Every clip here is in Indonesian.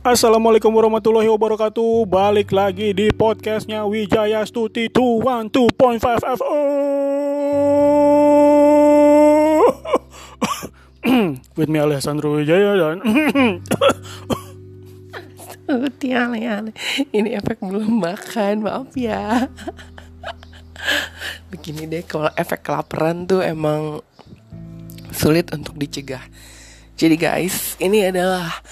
Assalamualaikum warahmatullahi wabarakatuh. Balik lagi di podcastnya Wijaya Stuti 212.5 FO With me Alessandro Wijaya dan Tuti ale-ale Ini efek belum makan Maaf ya. Begini deh Kalau efek kelaparan tuh emang Sulit untuk dicegah. Jadi guys Ini adalah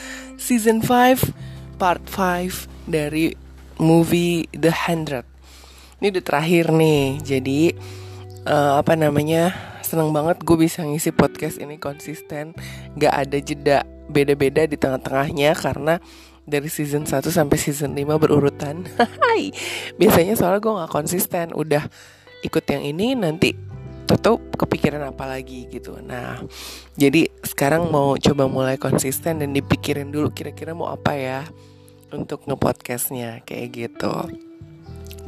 Season 5 Part 5 Dari movie The Hundred. Ini udah terakhir nih Jadi uh, Apa namanya Seneng banget gue bisa ngisi podcast ini konsisten. Gak ada jeda beda-beda di tengah-tengahnya Karena dari season 1 sampai season 5 berurutan. Biasanya soalnya gue gak konsisten, udah ikut yang ini nanti tutup kepikiran apa lagi gitu. Nah, jadi sekarang mau coba mulai konsisten dan dipikirin dulu kira-kira mau apa ya untuk ngepodcastnya kayak gitu.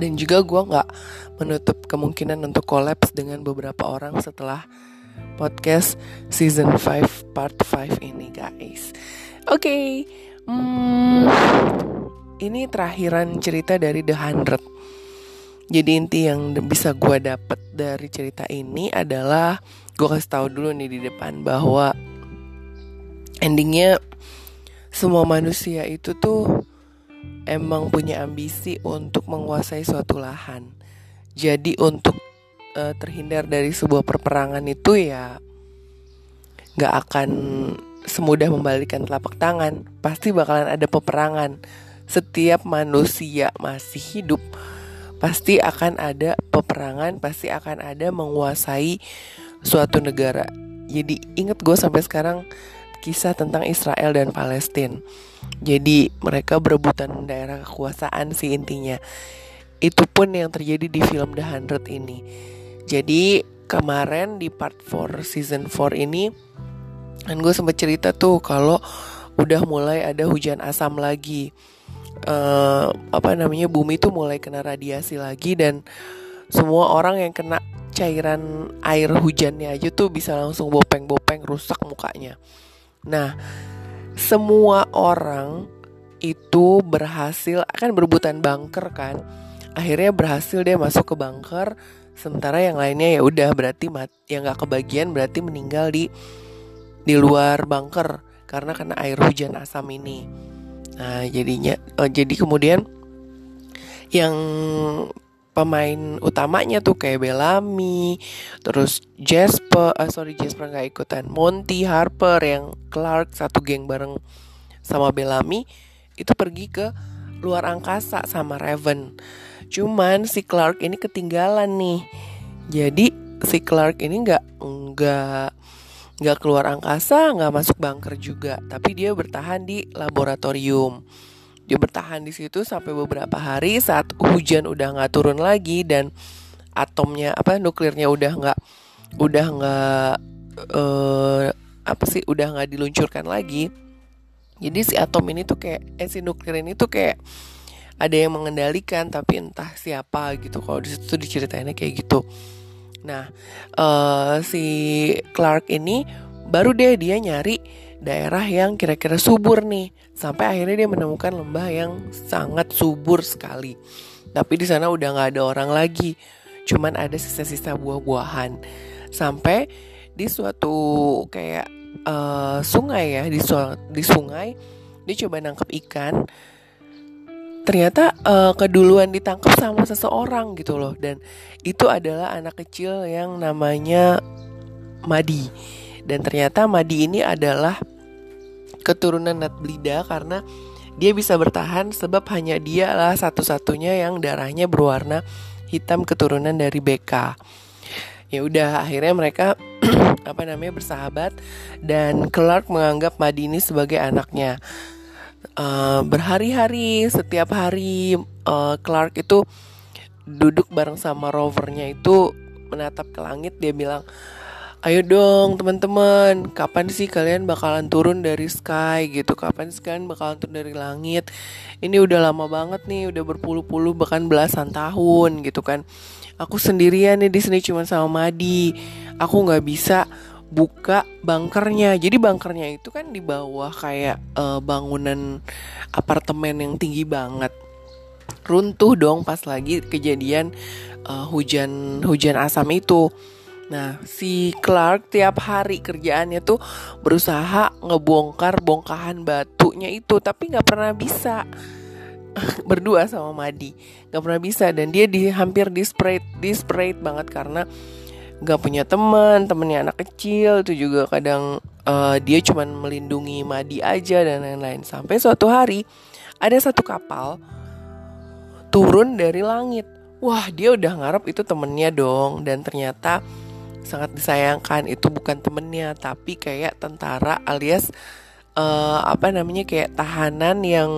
Dan juga gue nggak menutup kemungkinan untuk kolaps dengan beberapa orang setelah podcast season 5 part 5 ini guys. Oke, okay. Hmm, ini terakhiran cerita dari The Hundred. Jadi inti yang bisa gue dapet dari cerita ini adalah gue kasih tahu dulu nih di depan bahwa endingnya semua manusia itu tuh emang punya ambisi untuk menguasai suatu lahan. Jadi untuk uh, terhindar dari sebuah perperangan itu ya nggak akan semudah membalikan telapak tangan, pasti bakalan ada peperangan. Setiap manusia masih hidup, pasti akan ada peperangan, pasti akan ada menguasai suatu negara. Jadi inget gue sampai sekarang kisah tentang Israel dan Palestina. Jadi mereka berebutan daerah kekuasaan sih intinya. Itu pun yang terjadi di film The Hundred ini. Jadi kemarin di part 4 season 4 ini dan gue sempat cerita tuh kalau udah mulai ada hujan asam lagi uh, apa namanya bumi tuh mulai kena radiasi lagi dan semua orang yang kena cairan air hujannya aja tuh bisa langsung bopeng-bopeng rusak mukanya. Nah, semua orang itu berhasil akan berebutan bunker kan. Akhirnya berhasil dia masuk ke bunker sementara yang lainnya ya udah berarti mat yang gak kebagian berarti meninggal di di luar bunker karena kena air hujan asam ini. Nah, jadinya uh, jadi kemudian yang pemain utamanya tuh kayak Bellamy, terus Jasper, uh, sorry Jasper nggak ikutan, Monty Harper yang Clark satu geng bareng sama Bellamy itu pergi ke luar angkasa sama Raven. Cuman si Clark ini ketinggalan nih. Jadi si Clark ini nggak nggak nggak keluar angkasa, nggak masuk bunker juga, tapi dia bertahan di laboratorium. Dia bertahan di situ sampai beberapa hari saat hujan udah nggak turun lagi dan atomnya apa nuklirnya udah nggak udah nggak uh, apa sih udah nggak diluncurkan lagi. Jadi si atom ini tuh kayak eh si nuklir ini tuh kayak ada yang mengendalikan tapi entah siapa gitu. Kalau di situ diceritainnya kayak gitu. Nah, uh, si Clark ini baru deh dia nyari daerah yang kira-kira subur nih. Sampai akhirnya dia menemukan lembah yang sangat subur sekali. Tapi di sana udah nggak ada orang lagi. Cuman ada sisa-sisa buah-buahan. Sampai di suatu kayak uh, sungai ya, di, su di sungai dia coba nangkep ikan ternyata uh, keduluan ditangkap sama seseorang gitu loh. Dan itu adalah anak kecil yang namanya Madi. Dan ternyata Madi ini adalah keturunan Natblida karena dia bisa bertahan sebab hanya dia lah satu-satunya yang darahnya berwarna hitam keturunan dari BK. Ya udah akhirnya mereka apa namanya bersahabat dan Clark menganggap Madi ini sebagai anaknya uh, berhari-hari setiap hari uh, Clark itu duduk bareng sama rovernya itu menatap ke langit. Dia bilang ayo dong teman-teman kapan sih kalian bakalan turun dari sky? Gitu kapan sih kalian bakalan turun dari langit? Ini udah lama banget nih udah berpuluh-puluh bahkan belasan tahun gitu kan. Aku sendirian nih di sini cuma sama Madi. Aku nggak bisa buka bunkernya. Jadi bunkernya itu kan di bawah kayak uh, bangunan apartemen yang tinggi banget. Runtuh dong pas lagi kejadian uh, hujan hujan asam itu. Nah, si Clark tiap hari kerjaannya tuh berusaha ngebongkar bongkahan batunya itu, tapi nggak pernah bisa berdua sama Madi, nggak pernah bisa dan dia di hampir desperate, desperate banget karena nggak punya teman, temennya anak kecil itu juga kadang uh, dia cuma melindungi Madi aja dan lain-lain. Sampai suatu hari ada satu kapal turun dari langit. Wah, dia udah ngarep itu temennya dong dan ternyata sangat disayangkan itu bukan temennya tapi kayak tentara alias uh, apa namanya kayak tahanan yang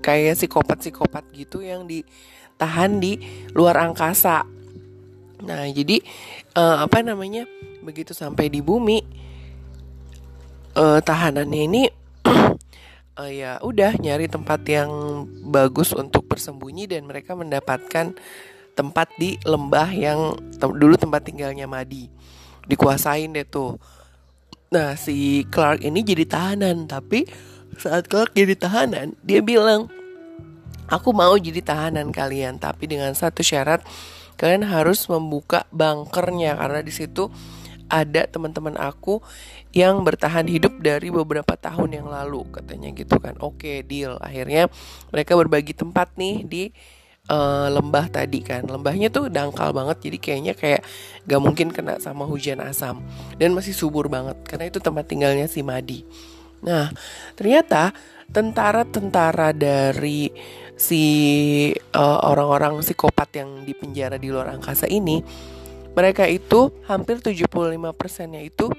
kayak psikopat-psikopat gitu yang ditahan di luar angkasa. Nah, jadi uh, apa namanya? Begitu sampai di bumi uh, tahanannya ini uh, ya udah nyari tempat yang bagus untuk bersembunyi dan mereka mendapatkan tempat di lembah yang te dulu tempat tinggalnya Madi dikuasain deh tuh nah si Clark ini jadi tahanan tapi saat Clark jadi tahanan dia bilang aku mau jadi tahanan kalian tapi dengan satu syarat kalian harus membuka bunkernya karena di situ ada teman-teman aku yang bertahan hidup dari beberapa tahun yang lalu katanya gitu kan. Oke deal. Akhirnya mereka berbagi tempat nih di uh, lembah tadi kan. Lembahnya tuh dangkal banget jadi kayaknya kayak gak mungkin kena sama hujan asam. Dan masih subur banget karena itu tempat tinggalnya si Madi. Nah ternyata tentara-tentara dari si uh, orang-orang psikopat yang dipenjara di luar angkasa ini mereka itu hampir 75 persennya itu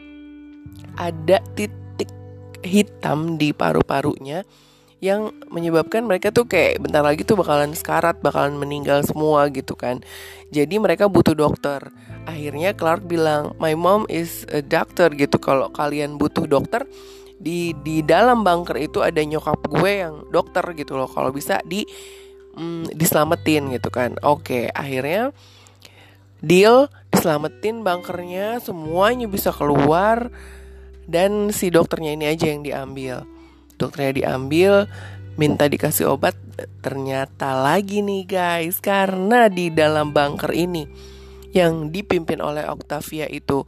ada titik hitam di paru-parunya yang menyebabkan mereka tuh kayak bentar lagi tuh bakalan sekarat, bakalan meninggal semua gitu kan. Jadi mereka butuh dokter. Akhirnya Clark bilang, "My mom is a doctor gitu. Kalau kalian butuh dokter, di di dalam bunker itu ada nyokap gue yang dokter gitu loh. Kalau bisa di mm, diselamatin gitu kan." Oke, akhirnya deal diselamatin bunkernya, semuanya bisa keluar dan si dokternya ini aja yang diambil dokternya diambil minta dikasih obat ternyata lagi nih guys karena di dalam bunker ini yang dipimpin oleh Octavia itu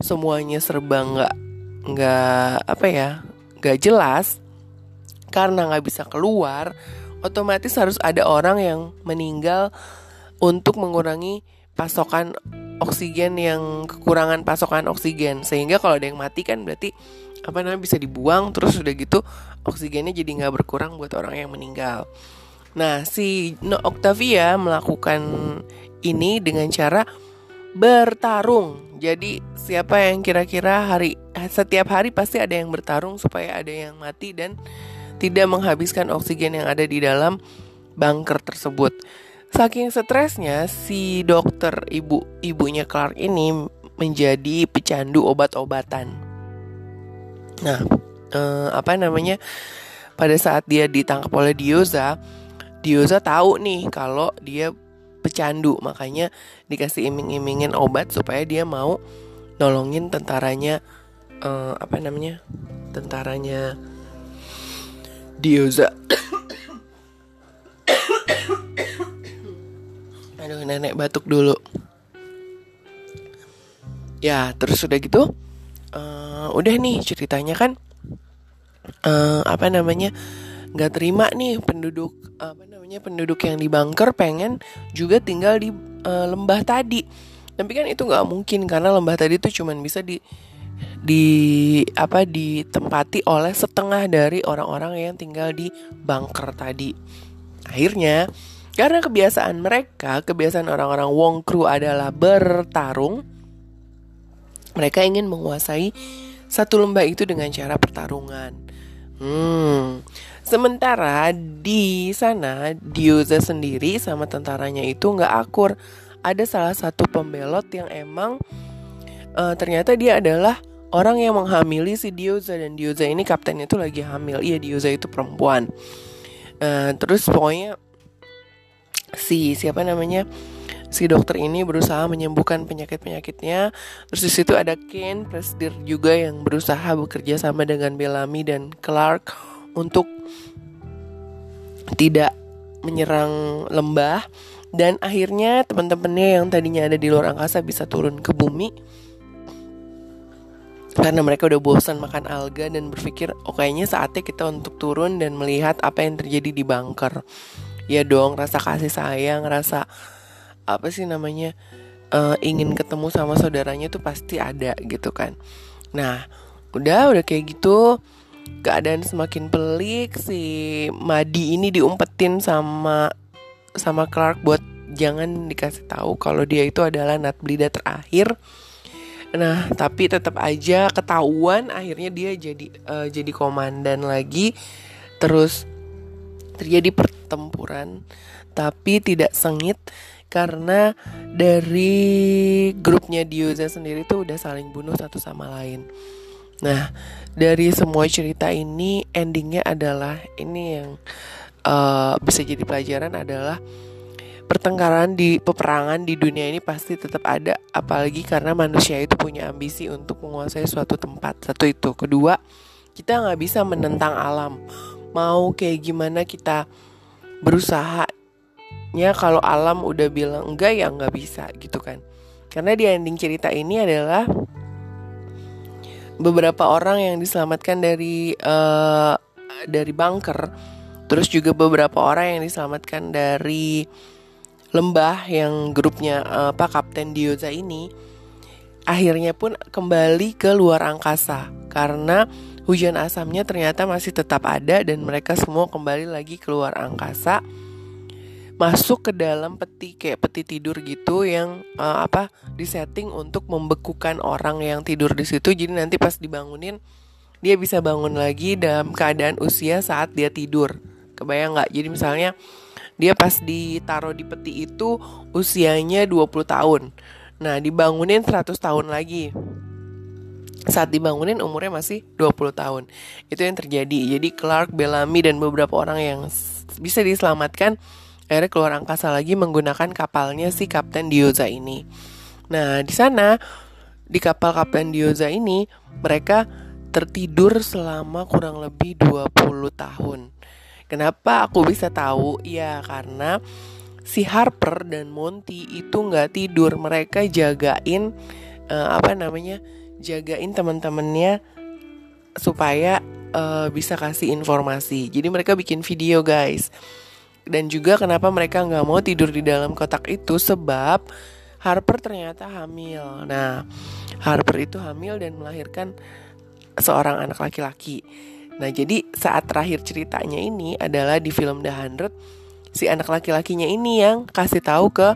semuanya serba nggak nggak apa ya nggak jelas karena nggak bisa keluar otomatis harus ada orang yang meninggal untuk mengurangi pasokan oksigen yang kekurangan pasokan oksigen sehingga kalau ada yang mati kan berarti apa namanya bisa dibuang terus udah gitu oksigennya jadi nggak berkurang buat orang yang meninggal. Nah si No Octavia melakukan ini dengan cara bertarung. Jadi siapa yang kira-kira hari setiap hari pasti ada yang bertarung supaya ada yang mati dan tidak menghabiskan oksigen yang ada di dalam bunker tersebut. Saking stresnya si dokter ibu ibunya Clark ini menjadi pecandu obat-obatan. Nah, eh, apa namanya? Pada saat dia ditangkap oleh Dioza, Dioza tahu nih kalau dia pecandu, makanya dikasih iming-imingin obat supaya dia mau nolongin tentaranya eh, apa namanya? Tentaranya Dioza. Aduh, nenek batuk dulu. Ya, terus udah gitu uh, udah nih ceritanya kan uh, apa namanya nggak terima nih penduduk apa namanya penduduk yang di bunker pengen juga tinggal di uh, lembah tadi tapi kan itu nggak mungkin karena lembah tadi tuh cuman bisa di di apa ditempati oleh setengah dari orang-orang yang tinggal di bunker tadi akhirnya karena kebiasaan mereka kebiasaan orang-orang Wong Kru adalah bertarung mereka ingin menguasai satu lembah itu dengan cara pertarungan. Hmm. Sementara di sana Dioza sendiri sama tentaranya itu nggak akur. Ada salah satu pembelot yang emang uh, ternyata dia adalah orang yang menghamili si Dioza dan Dioza ini kaptennya itu lagi hamil. Iya Dioza itu perempuan. Uh, terus pokoknya si siapa namanya si dokter ini berusaha menyembuhkan penyakit-penyakitnya. Terus di situ ada Ken Presdir juga yang berusaha bekerja sama dengan Bellamy dan Clark untuk tidak menyerang lembah. Dan akhirnya teman-temannya yang tadinya ada di luar angkasa bisa turun ke bumi. Karena mereka udah bosan makan alga dan berpikir oh kayaknya saatnya kita untuk turun dan melihat apa yang terjadi di bunker. Ya dong rasa kasih sayang rasa apa sih namanya uh, ingin ketemu sama saudaranya tuh pasti ada gitu kan. Nah udah udah kayak gitu keadaan semakin pelik si Madi ini diumpetin sama sama Clark buat jangan dikasih tahu kalau dia itu adalah Nat Blida terakhir nah tapi tetap aja ketahuan akhirnya dia jadi uh, jadi komandan lagi terus terjadi pertempuran tapi tidak sengit karena dari grupnya Dioza sendiri tuh udah saling bunuh satu sama lain. Nah, dari semua cerita ini endingnya adalah ini yang uh, bisa jadi pelajaran adalah pertengkaran di peperangan di dunia ini pasti tetap ada apalagi karena manusia itu punya ambisi untuk menguasai suatu tempat satu itu. Kedua kita nggak bisa menentang alam. Mau kayak gimana kita berusaha ya kalau alam udah bilang enggak ya nggak bisa gitu kan. Karena di ending cerita ini adalah beberapa orang yang diselamatkan dari uh, dari bunker. Terus juga beberapa orang yang diselamatkan dari lembah yang grupnya uh, apa Kapten Dioza ini akhirnya pun kembali ke luar angkasa. Karena hujan asamnya ternyata masih tetap ada dan mereka semua kembali lagi keluar angkasa masuk ke dalam peti kayak peti tidur gitu yang uh, apa disetting untuk membekukan orang yang tidur di situ. Jadi nanti pas dibangunin dia bisa bangun lagi dalam keadaan usia saat dia tidur. Kebayang nggak? Jadi misalnya dia pas ditaruh di peti itu usianya 20 tahun. Nah dibangunin 100 tahun lagi. Saat dibangunin umurnya masih 20 tahun. Itu yang terjadi. Jadi Clark Bellamy dan beberapa orang yang bisa diselamatkan akhirnya keluar angkasa lagi menggunakan kapalnya si Kapten Dioza ini. Nah, di sana di kapal Kapten Dioza ini mereka tertidur selama kurang lebih 20 tahun. Kenapa aku bisa tahu? Ya karena si Harper dan Monty itu nggak tidur, mereka jagain uh, apa namanya? jagain teman-temannya supaya uh, bisa kasih informasi. Jadi mereka bikin video guys dan juga kenapa mereka nggak mau tidur di dalam kotak itu sebab Harper ternyata hamil. Nah, Harper itu hamil dan melahirkan seorang anak laki-laki. Nah, jadi saat terakhir ceritanya ini adalah di film The Hundred, si anak laki-lakinya ini yang kasih tahu ke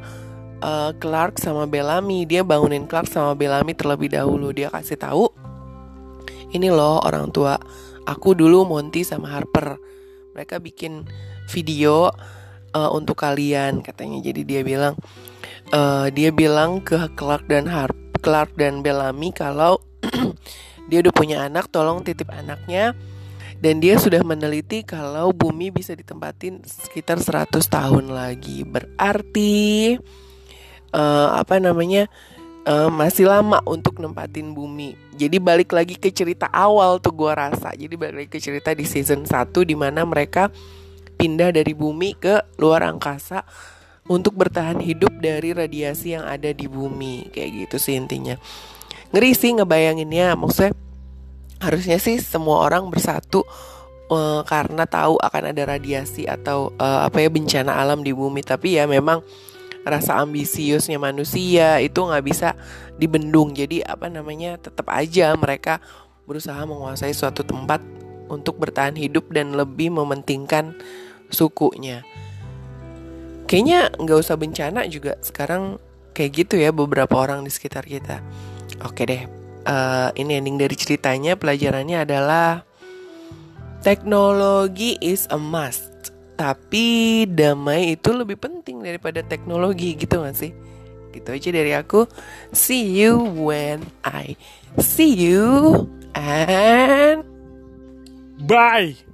uh, Clark sama Bellamy. Dia bangunin Clark sama Bellamy terlebih dahulu. Dia kasih tahu, ini loh orang tua. Aku dulu Monty sama Harper. Mereka bikin video uh, untuk kalian katanya jadi dia bilang uh, dia bilang ke Clark dan Harp Clark dan Bellamy kalau dia udah punya anak tolong titip anaknya dan dia sudah meneliti kalau bumi bisa ditempatin sekitar 100 tahun lagi berarti uh, apa namanya uh, masih lama untuk nempatin bumi. Jadi balik lagi ke cerita awal tuh gue rasa. Jadi balik lagi ke cerita di season 1 di mana mereka pindah dari bumi ke luar angkasa untuk bertahan hidup dari radiasi yang ada di bumi. Kayak gitu sih intinya. Ngeri sih ngebayanginnya maksudnya harusnya sih semua orang bersatu uh, karena tahu akan ada radiasi atau uh, apa ya bencana alam di bumi. Tapi ya memang rasa ambisiusnya manusia itu nggak bisa dibendung. Jadi apa namanya tetap aja mereka berusaha menguasai suatu tempat untuk bertahan hidup dan lebih mementingkan sukunya. Kayaknya nggak usah bencana juga sekarang kayak gitu ya beberapa orang di sekitar kita. Oke deh, uh, ini ending dari ceritanya pelajarannya adalah teknologi is a must. Tapi damai itu lebih penting daripada teknologi gitu gak sih? Gitu aja dari aku. See you when I see you and bye.